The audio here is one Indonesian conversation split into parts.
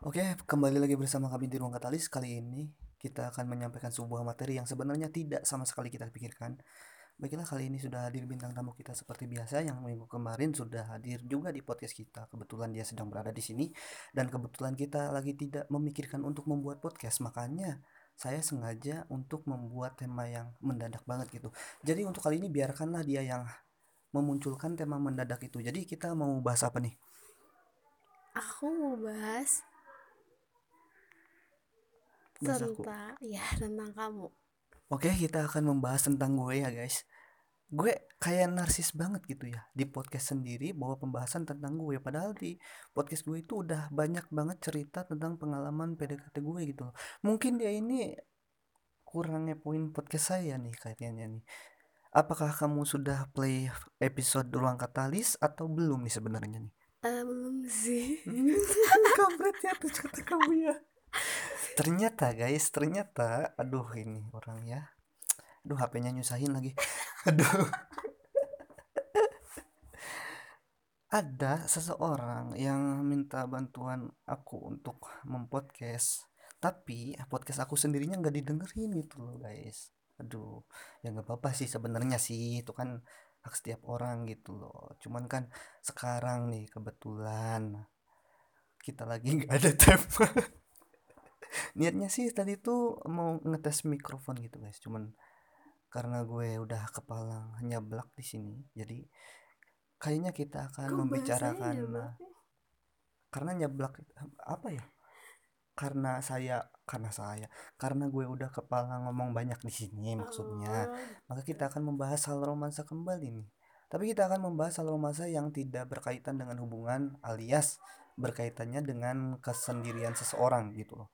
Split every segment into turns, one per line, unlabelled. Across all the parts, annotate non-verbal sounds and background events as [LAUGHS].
Oke, kembali lagi bersama kami di Ruang Katalis. Kali ini kita akan menyampaikan sebuah materi yang sebenarnya tidak sama sekali kita pikirkan. Baiklah, kali ini sudah hadir bintang tamu kita seperti biasa yang minggu kemarin sudah hadir juga di podcast kita. Kebetulan dia sedang berada di sini dan kebetulan kita lagi tidak memikirkan untuk membuat podcast. Makanya saya sengaja untuk membuat tema yang mendadak banget gitu. Jadi untuk kali ini biarkanlah dia yang memunculkan tema mendadak itu. Jadi kita mau bahas apa nih?
Aku mau bahas
Bahas aku.
tentang ya tentang kamu.
Oke, kita akan membahas tentang gue ya, guys. Gue kayak narsis banget gitu ya di podcast sendiri bahwa pembahasan tentang gue padahal di podcast gue itu udah banyak banget cerita tentang pengalaman PDKT gue gitu loh. Mungkin dia ini kurang ngepoin podcast saya nih kayaknya nih. Apakah kamu sudah play episode Ruang Katalis atau belum nih sebenarnya nih?
Eh, belum sih. [LAUGHS]
Kampret ya tuh kata kamu ya. [LAUGHS] Ternyata guys, ternyata aduh ini orang ya. Aduh HP-nya nyusahin lagi. [LAUGHS] Aduh. Ada seseorang yang minta bantuan aku untuk mempodcast, tapi podcast aku sendirinya nggak didengerin gitu loh guys. Aduh, ya nggak apa-apa sih sebenarnya sih itu kan hak setiap orang gitu loh. Cuman kan sekarang nih kebetulan kita lagi nggak ada [LAUGHS] tema. Niatnya sih tadi tuh mau ngetes mikrofon gitu guys, cuman karena gue udah kepala nyablak di sini, jadi kayaknya kita akan
Kok
membicarakan nah, karena nyablak apa ya? Karena saya karena saya karena gue udah kepala ngomong banyak di sini maksudnya.
Oh,
Maka kita akan membahas hal romansa kembali nih. Tapi kita akan membahas hal romansa yang tidak berkaitan dengan hubungan alias berkaitannya dengan kesendirian seseorang gitu loh.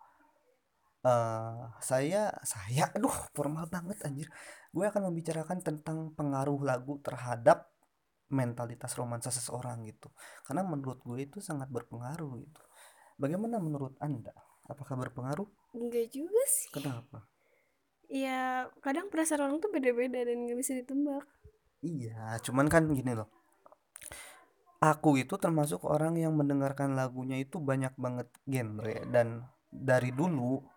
Eh, saya saya aduh formal banget anjir. Gue akan membicarakan tentang pengaruh lagu terhadap mentalitas romansa seseorang gitu. Karena menurut gue itu sangat berpengaruh gitu. Bagaimana menurut Anda? Apakah berpengaruh?
enggak juga sih.
Kenapa?
Ya kadang perasaan orang tuh beda-beda dan nggak bisa ditebak.
Iya, cuman kan gini loh. Aku itu termasuk orang yang mendengarkan lagunya itu banyak banget genre dan dari dulu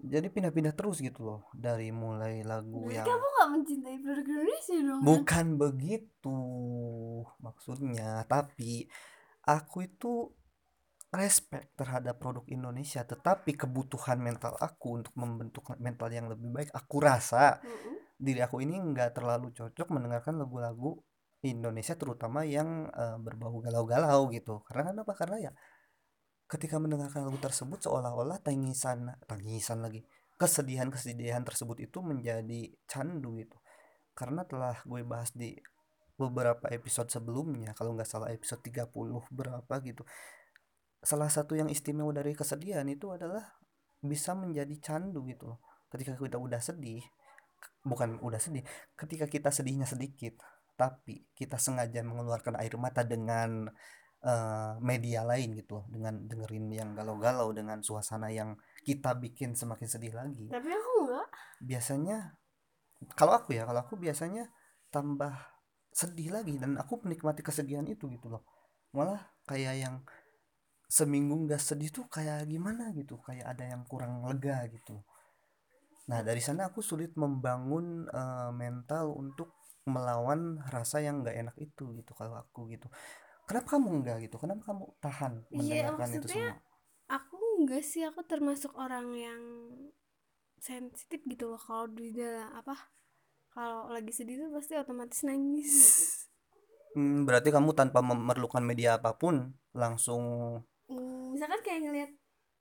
jadi pindah-pindah terus gitu loh dari mulai lagu
Berarti
yang
kamu nggak mencintai produk Indonesia dong? kan?
bukan begitu maksudnya tapi aku itu respect terhadap produk Indonesia tetapi kebutuhan mental aku untuk membentuk mental yang lebih baik aku rasa
Mm-mm.
diri aku ini nggak terlalu cocok mendengarkan lagu-lagu Indonesia terutama yang eh, berbau galau-galau gitu karena kenapa karena ya ketika mendengarkan lagu tersebut seolah-olah tangisan tangisan lagi kesedihan-kesedihan tersebut itu menjadi candu gitu. Karena telah gue bahas di beberapa episode sebelumnya kalau nggak salah episode 30 berapa gitu salah satu yang istimewa dari kesedihan itu adalah bisa menjadi candu gitu ketika kita udah sedih bukan udah sedih ketika kita sedihnya sedikit tapi kita sengaja mengeluarkan air mata dengan eh, media lain gitu loh dengan dengerin yang galau-galau dengan suasana yang kita bikin semakin sedih lagi.
Tapi aku nggak.
biasanya kalau aku ya kalau aku biasanya tambah sedih lagi dan aku menikmati kesedihan itu gitu loh. Malah kayak yang seminggu nggak sedih tuh kayak gimana gitu kayak ada yang kurang lega gitu. Nah dari sana aku sulit membangun eh, mental untuk melawan rasa yang nggak enak itu gitu kalau aku gitu kenapa kamu enggak gitu? Kenapa kamu tahan
Iya,
mendengarkan itu
maksudnya
semua?
aku enggak sih. Aku termasuk orang yang sensitif gitu loh. Kalau di dalam apa kalau lagi sedih tuh pasti otomatis nangis.
Hmm, berarti kamu tanpa memerlukan media apa pun langsung
Hmm, misalkan kayak ngeliat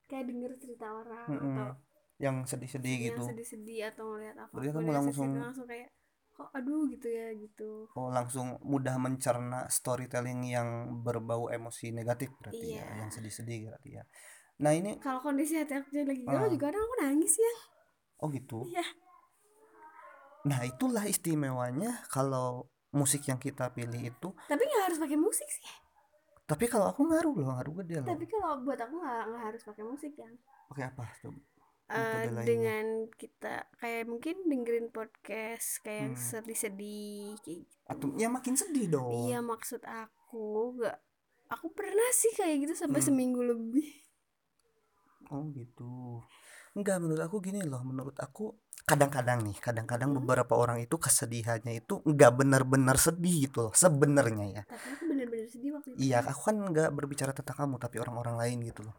kayak denger cerita orang
Mm-mm.
atau
yang sedih-sedih
yang
gitu.
sedih-sedih atau ngeliat apa
Berarti kamu langsung-
langsung kayak kok aduh gitu ya gitu
Oh langsung mudah mencerna storytelling yang berbau emosi negatif berarti ya,
Iya.
yang sedih-sedih berarti ya. Nah ini,
kalau kondisi hati aku lagi galau juga kadang aku nangis ya
oh gitu.
Iya.
Nah itulah istimewanya kalau musik yang kita pilih itu.
tapi nggak harus pakai musik sih
Tapi kalau aku ngaruh loh, ngaruh gede loh.
tapi kalau buat aku nggak nggak harus pakai musik kan
Pakai apa? Coba.
Eh, dengan kita kayak mungkin dengerin podcast kayak yang
Hmm.
sedih-sedih kayak gitu
Atau ya makin sedih dong.
iya maksud aku nggak aku pernah sih kayak gitu sampai
Hmm.
seminggu lebih
oh gitu enggak menurut aku gini loh menurut aku kadang-kadang nih kadang-kadang
Hmm.
beberapa orang itu kesedihannya itu enggak benar-benar sedih gitu loh sebenarnya ya
tapi aku bener-bener sedih waktu itu
iya aku kan enggak berbicara tentang kamu tapi orang-orang lain gitu loh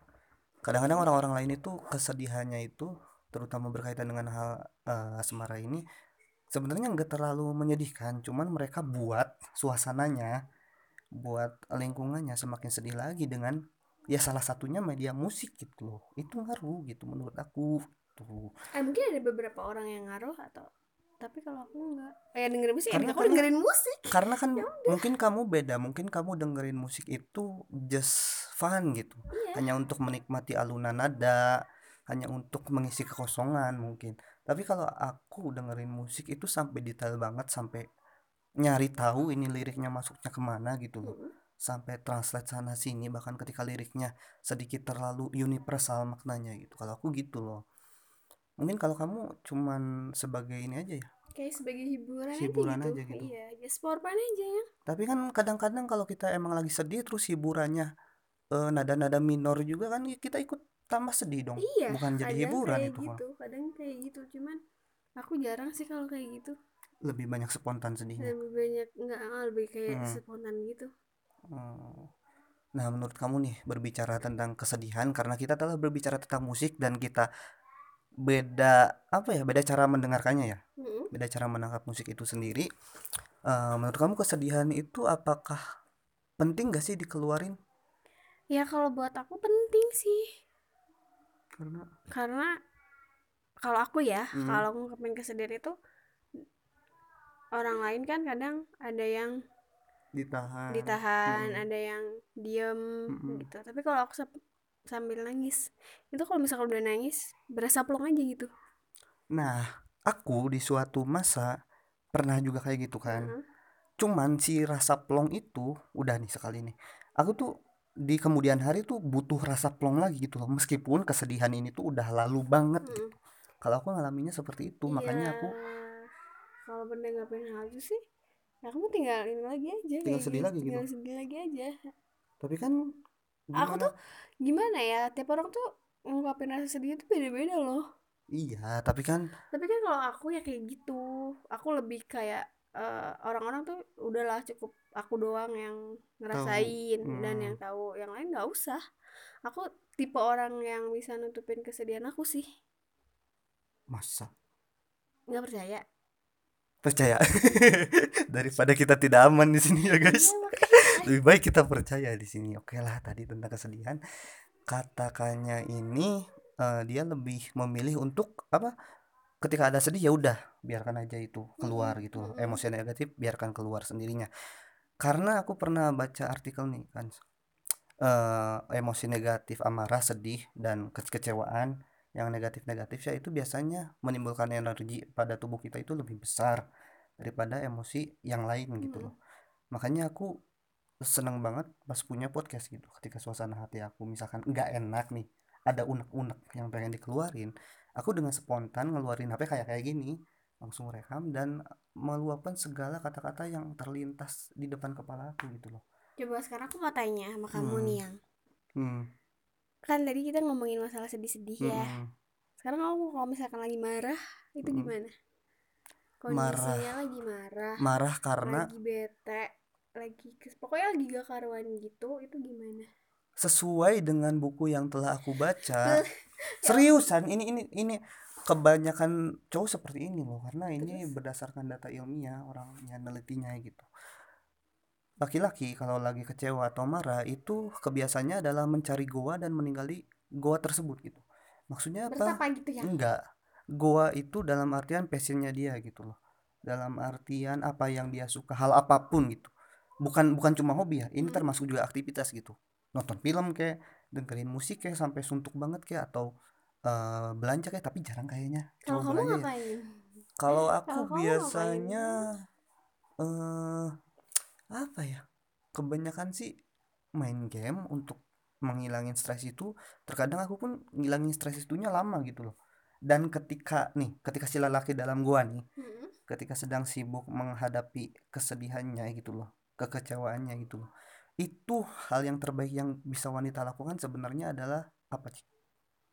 kadang-kadang orang-orang lain itu kesedihannya itu terutama berkaitan dengan hal eh, asmara ini sebenarnya enggak terlalu menyedihkan. Cuman mereka buat suasananya buat lingkungannya semakin sedih lagi dengan ya salah satunya media musik gitu loh. Itu ngaruh gitu menurut aku tuh
eh mungkin ada beberapa orang yang ngaruh atau tapi kalau aku enggak kayak dengerin musik.
Karena
ya aku
kan-
dengerin musik.
karena kan mungkin kamu beda. Mungkin kamu dengerin musik itu just fun gitu.
Iya.
Hanya untuk menikmati alunan nada. Hanya untuk mengisi kekosongan mungkin. Tapi kalau aku dengerin musik itu sampai detail banget sampai nyari tahu ini liriknya masuknya ke mana gitu loh.
Mm-mm.
sampai translate sana sini bahkan ketika liriknya sedikit terlalu universal maknanya gitu. Kalau aku gitu loh. Mungkin kalau kamu cuman sebagai ini aja ya
kayak sebagai hiburan,
Hiburan
aja, gitu.
aja gitu.
iya just for fun aja ya
tapi kan kadang-kadang kalau kita emang lagi sedih terus hiburannya eh, nada-nada minor juga kan kita ikut tambah sedih dong
iya
bukan jadi hiburan
kayak
itu
gitu kadang kayak gitu cuman aku jarang sih kalau kayak gitu
lebih banyak spontan sedihnya
lebih banyak nggak ah, lebih kayak
Hmm.
spontan gitu
Hmm. Nah, menurut kamu nih berbicara tentang kesedihan karena kita telah berbicara tentang musik dan kita beda apa ya? Beda cara mendengarkannya ya.
Mm-mm.
Beda cara menangkap musik itu sendiri. Eh, menurut kamu kesedihan itu apakah penting gak sih dikeluarin?
ya kalau buat aku penting sih
Karena
karena kalau aku ya
Hmm.
kalau ngungkapin kesedihan itu orang lain kan kadang ada yang
ditahan.
ditahan
Mm-mm.
ada yang diem
Mm-mm.
gitu tapi kalau aku sambil nangis itu kalau misalkan udah nangis berasa plong aja gitu
Nah, aku di suatu masa pernah juga kayak gitu kan.
Heeh.
Cuman si rasa plong itu udah nih sekali nih. Aku tuh di kemudian hari tuh butuh rasa plong lagi gitu loh. Meskipun kesedihan ini tuh udah lalu banget
Mm-mm.
gitu. Kalau aku ngalaminnya seperti itu, makanya aku
kalau menanggapin hal itu sih ya kamu tinggal ini lagi aja
Tinggal sedih
gitu.
lagi gitu.
tinggal sedih lagi aja
tapi kan
aku
gimana?
tuh gimana ya tiap orang tuh ngungkapin rasa sedih itu beda-beda loh.
Iya, tapi kan
tapi kan kalau aku ya kayak gitu. Aku lebih kayak eh, orang-orang tuh udahlah cukup aku doang yang ngerasain dan
Hmm.
yang tahu. Yang lain nggak usah. Aku tipe orang yang bisa nutupin kesedihan aku sih.
Masa?
Nggak percaya.
Percaya? [LAUGHS] Daripada kita tidak aman di sini ya guys.
Iya, makanya.
Lebih baik kita percaya di sini. Oke lah tadi tentang kesedihan. Katakannya ini eh, dia lebih memilih untuk apa? Ketika ada sedih ya udah biarkan aja itu keluar gitu loh.
mm-mm.
Emosi negatif biarkan keluar sendirinya. Karena aku pernah baca artikel nih kan eh, emosi negatif amarah, sedih dan kekecewaan yang negatif-negatif ya itu biasanya menimbulkan energi pada tubuh kita itu lebih besar daripada emosi yang lain gitu
Mm.
loh. Makanya aku seneng banget pas punya podcast gitu ketika suasana hati aku misalkan nggak enak nih ada unek-unek yang pengen dikeluarin aku dengan spontan ngeluarin HP kayak kayak gini langsung rekam dan meluapkan segala kata-kata yang terlintas di depan kepala aku gitu loh
coba sekarang aku mau tanya sama kamu
Hmm.
nih yang
hmm.
kan tadi kita ngomongin masalah sedih-sedih ya
hmm.
sekarang kamu kalau misalkan lagi marah itu
Mm.
gimana
Marah.
kondisinya lagi marah
marah karena
lagi bete lagi kes- pokoknya lagi gak karuan gitu itu gimana?
Sesuai dengan buku yang telah aku baca. [LAUGHS]
Ya
seriusan ini ini ini kebanyakan cowok seperti ini loh karena ini
Terus?
berdasarkan data ilmiah orang yang nelitinya gitu. Laki-laki kalau lagi kecewa atau marah itu kebiasaannya adalah mencari goa dan meninggali goa tersebut gitu. Maksudnya apa?
Bertapa gitu ya?
Enggak. Goa itu dalam artian passionnya dia gitu loh. Dalam artian apa yang dia suka hal apa pun gitu bukan bukan cuma hobi ya ini
Hmm.
termasuk juga aktivitas gitu. Nonton film kayak dengerin musik kayak sampai suntuk banget kayak atau eh, belanja kayak tapi jarang kayaknya.
Kalau kamu
belanja ya.
ngapain?
Kalau aku
kamu
biasanya eh apa ya kebanyakan sih main game untuk menghilangin stres itu. Terkadang aku pun ngilangin stres itunya lama gitu loh. Dan ketika nih ketika si lelaki dalam gua nih
Mm-mm.
ketika sedang sibuk menghadapi kesedihannya gitu loh kekecewaannya gitu. Itu hal yang terbaik yang bisa wanita lakukan sebenarnya adalah apa sih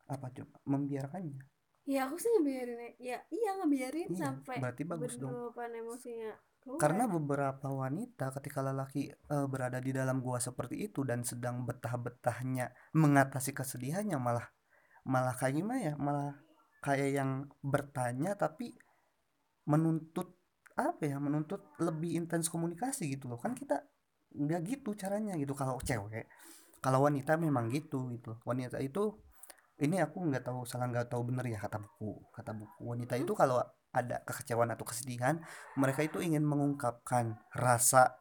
apa coba membiarkannya.
Ya aku sih ngebiarin ya iya ngebiarin
iya
sampai
berarti bagus dong.
emosinya keluar.
karena beberapa wanita ketika lelaki uh, berada di dalam gua seperti itu dan sedang betah-betahnya mengatasi kesedihannya malah malah kayak gimana ya? Malah kayak yang bertanya tapi menuntut apa ya menuntut lebih intens komunikasi gitu loh. Kan kita nggak gitu caranya gitu. Kalau cewek kalau wanita memang gitu gitu. Wanita itu ini aku nggak tahu salah nggak tahu bener ya kata buku kata buku. Wanita itu kalau ada kekecewaan atau kesedihan mereka itu ingin mengungkapkan rasa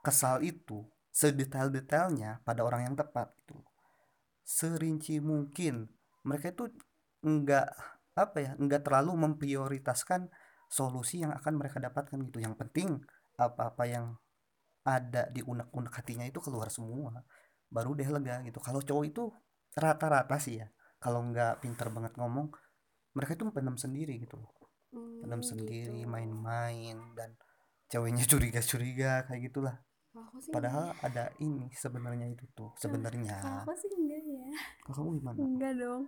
kesal itu sedetail-detailnya pada orang yang tepat gitu serinci mungkin. Mereka itu nggak apa ya nggak terlalu memprioritaskan solusi yang akan mereka dapatkan gitu. Yang penting apa-apa yang ada di unek-unek hatinya itu keluar semua. Baru deh lega gitu. Kalau cowok itu rata-rata sih ya. Kalau nggak pinter banget ngomong mereka itu pendam sendiri gitu. Hmm, pendam sendiri gitu. main-main dan ceweknya [LAUGHS] curiga-curiga kayak gitulah. Padahal enggak. ada ini sebenarnya itu tuh sebenarnya.
Aku sih enggak ya?
Kalau kamu gimana?
Enggak dong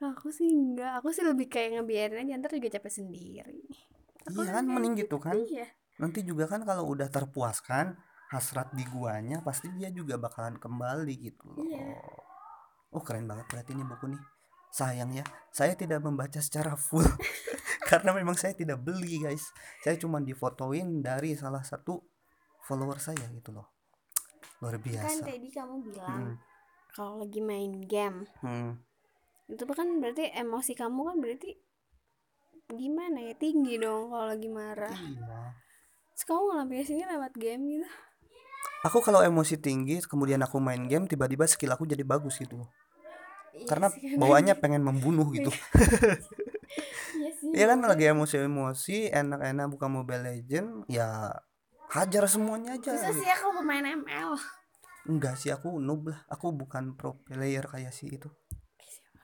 aku sih enggak aku sih lebih kayak ngebiarin aja ntar juga capek sendiri.
Aku iya kan mending gitu kan. iya. nanti juga kan kalau udah terpuaskan hasrat di guanya pasti dia juga bakalan kembali gitu loh. Iya. oh keren banget berarti ini buku nih. Sayang ya saya tidak membaca secara full. [LAUGHS] Karena memang saya tidak beli guys. Saya cuma difotoin dari salah satu follower saya gitu loh. Luar kan biasa.
kan tadi kamu bilang hmm. kalau lagi main game hmm itu kan berarti emosi kamu kan berarti gimana ya? Tinggi dong kalau lagi marah. Iya. Terus kamu ngelampiasinnya lewat game gitu?
Aku kalau emosi tinggi kemudian aku main game tiba-tiba skill aku jadi bagus gitu. Iya karena sih, bawaannya pengen membunuh gitu. [LAUGHS] Iya sih ya kan lagi emosi-emosi enak-enak buka Mobile Legend ya hajar semuanya aja.
Bisa sih aku pemain ML
enggak sih aku noob lah. Aku bukan pro player kayak si itu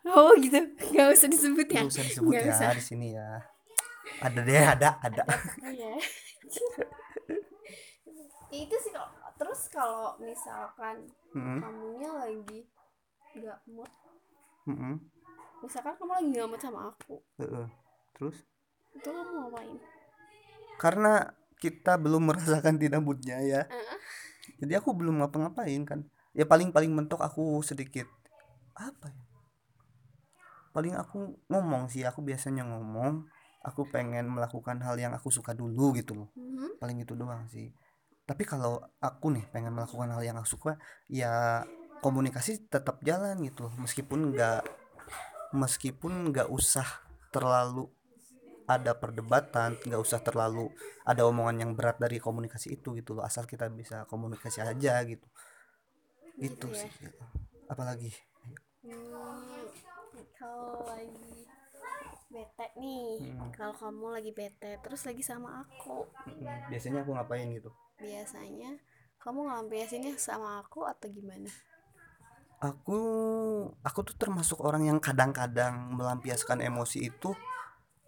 oh gitu nggak usah disebut ya
nggak usah disebut Gak ya usah. di sini ya ada deh ada ada,
Oh, ya. [LAUGHS] itu sih kok terus kalau misalkan hmm. kamunya lagi nggak mood hmm. misalkan kamu lagi nggak mood sama aku
uh -uh. terus
itu kamu ngapain
karena kita belum merasakan tidak moodnya ya uh -uh. jadi aku belum ngapa-ngapain kan ya paling paling mentok aku sedikit apa ya paling aku ngomong sih aku biasanya ngomong aku pengen melakukan hal yang aku suka dulu gitu loh. Mm-hmm. paling itu doang sih. Tapi kalau aku nih pengen melakukan hal yang aku suka ya komunikasi tetap jalan gitu meskipun nggak meskipun nggak usah terlalu ada perdebatan nggak usah terlalu ada omongan yang berat dari komunikasi itu gitu loh. Asal kita bisa komunikasi aja gitu. Gitu, ya? sih. Gitu. apalagi?
Hmm kalau lagi bete nih. Hmm. kalau kamu lagi bete terus lagi sama aku.
Hmm. biasanya aku ngapain gitu?
Biasanya kamu ngelampiasinnya sama aku atau gimana?
Aku aku tuh termasuk orang yang kadang-kadang melampiaskan emosi itu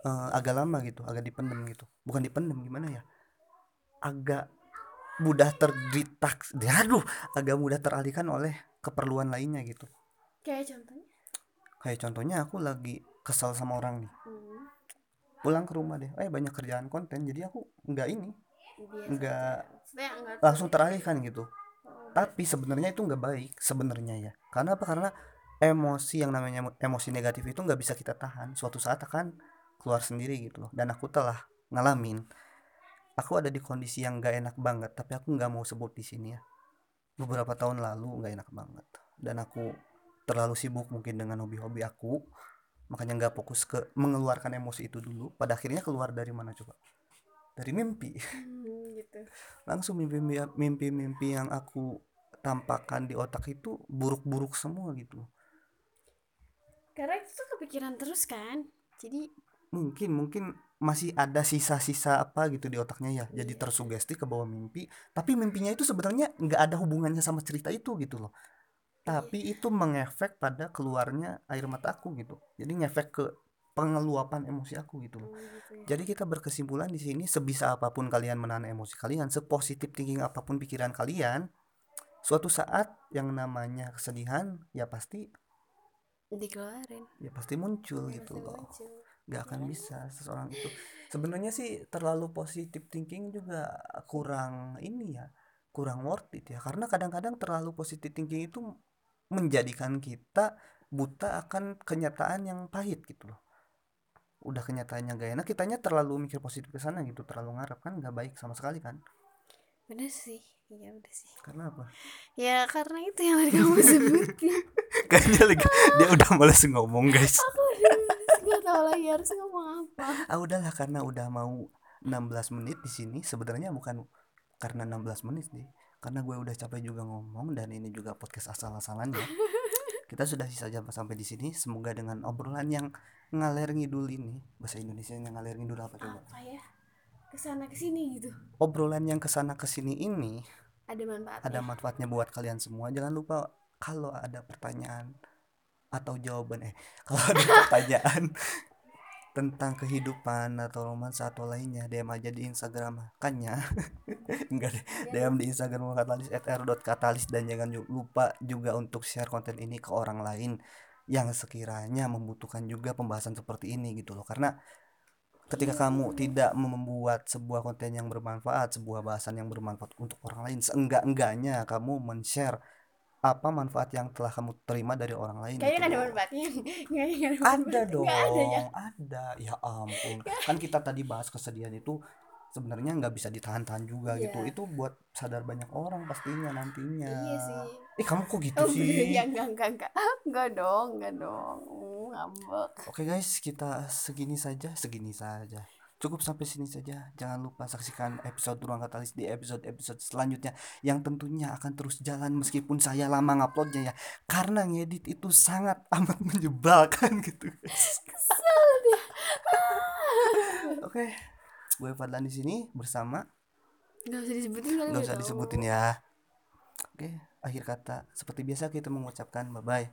uh, agak lama gitu agak dipendem gitu. Bukan dipendem gimana ya? Agak mudah terditak aduh agak mudah teralihkan oleh keperluan lainnya gitu.
Kayak contohnya
kayak contohnya aku lagi kesal sama orang nih. Hmm. pulang ke rumah deh. Eh banyak kerjaan konten jadi aku nggak ini nggak langsung teralihkan gitu. Oh, tapi sebenarnya itu nggak baik sebenarnya ya. Karena apa? Karena emosi yang namanya emosi negatif itu nggak bisa kita tahan. Suatu saat akan keluar sendiri gitu loh. Dan aku telah ngalamin. Aku ada di kondisi yang nggak enak banget tapi aku nggak mau sebut di sini ya. Beberapa tahun lalu nggak enak banget. Dan aku terlalu sibuk mungkin dengan hobi-hobi aku makanya nggak fokus ke mengeluarkan emosi itu dulu. Pada akhirnya keluar dari mana coba? Dari mimpi. Hmm, gitu. langsung mimpi-mimpi mimpi yang aku tampakkan di otak itu buruk-buruk semua gitu.
Karena itu tuh kepikiran terus kan? Jadi
mungkin mungkin masih ada sisa-sisa apa gitu di otaknya ya. Jadi iya. tersugesti ke bawah mimpi. Tapi mimpinya itu sebenarnya nggak ada hubungannya sama cerita itu gitu loh tapi itu mengefek pada keluarnya air mataku gitu jadi ngefek ke pengeluapan emosi aku gitu loh. Oh, gitu ya. Jadi kita berkesimpulan di sini sebisa apa pun kalian menahan emosi kalian, sepositif thinking apa pun pikiran kalian, suatu saat yang namanya kesedihan ya pasti
dikeluarin
ya pasti muncul ya, gitu pasti loh muncul. gak akan ya. bisa seseorang itu sebenarnya sih terlalu positif thinking juga kurang ini ya kurang worth it ya karena kadang-kadang terlalu positif thinking itu menjadikan kita buta akan kenyataan yang pahit gitu loh. Udah kenyataannya gak enak kitanya terlalu mikir positif ke sana gitu. Terlalu ngarep kan nggak baik sama sekali kan?
Bener sih. Iya udah sih.
Karena apa?
Ya karena itu yang tadi kamu sebutin. [LAUGHS]
Kayaknya lagi dia [LAUGHS] udah males ngomong guys.
Aku udah males gak tahu lagi harus ngomong apa.
Ah udahlah karena udah mau 16 menit di sini sebenarnya bukan karena 16 menit nih karena gue udah capek juga ngomong dan ini juga podcast asal-asalan ya [LAUGHS] kita sudah sisa jam sampai di sini. Semoga dengan obrolan yang ngalir ngidul ini bahasa Indonesia yang ngalir ngidul apa coba?
Apa ya? Ke sana ke sini gitu.
Obrolan yang ke sana ke sini ini
ada manfaatnya.
ada manfaatnya buat kalian semua. Jangan lupa kalau ada pertanyaan atau jawaban eh kalau ada [LAUGHS] pertanyaan tentang kehidupan atau romansa atau lainnya DM aja di Instagram kannya [LAUGHS] enggak deh. DM di Instagram katalis @r.katalis dan jangan lupa juga untuk share konten ini ke orang lain yang sekiranya membutuhkan juga pembahasan seperti ini gitu loh karena ketika kamu tidak membuat sebuah konten yang bermanfaat sebuah bahasan yang bermanfaat untuk orang lain seenggak-enggaknya kamu men-share apa manfaat yang telah kamu terima dari orang lain
kayaknya gitu. ada manfaatnya [LAUGHS]
ada, ada dong ada, ya? ada. Ya ampun. [LAUGHS] Kan kita tadi bahas kesedihan itu sebenarnya nggak bisa ditahan-tahan juga yeah. gitu. Itu buat sadar banyak orang pastinya nantinya.
Iya sih.
Eh kamu kok gitu oh, [LAUGHS]
sih? ya enggak enggak enggak enggak dong enggak dong. Ngambek.
Oke okay, guys kita segini saja segini saja Cukup sampai sini saja. Jangan lupa saksikan episode Ruang Katalis di episode-episode selanjutnya yang tentunya akan terus jalan meskipun saya lama nguploadnya ya. Karena ngedit itu sangat [LAUGHS] amat menyebalkan gitu. Kesel dia. [LAUGHS] Oke. Gue Fadlan di sini bersama
Gak usah disebutin kali
Gak usah disebutin ya. Oke, akhir kata seperti biasa kita mengucapkan bye bye.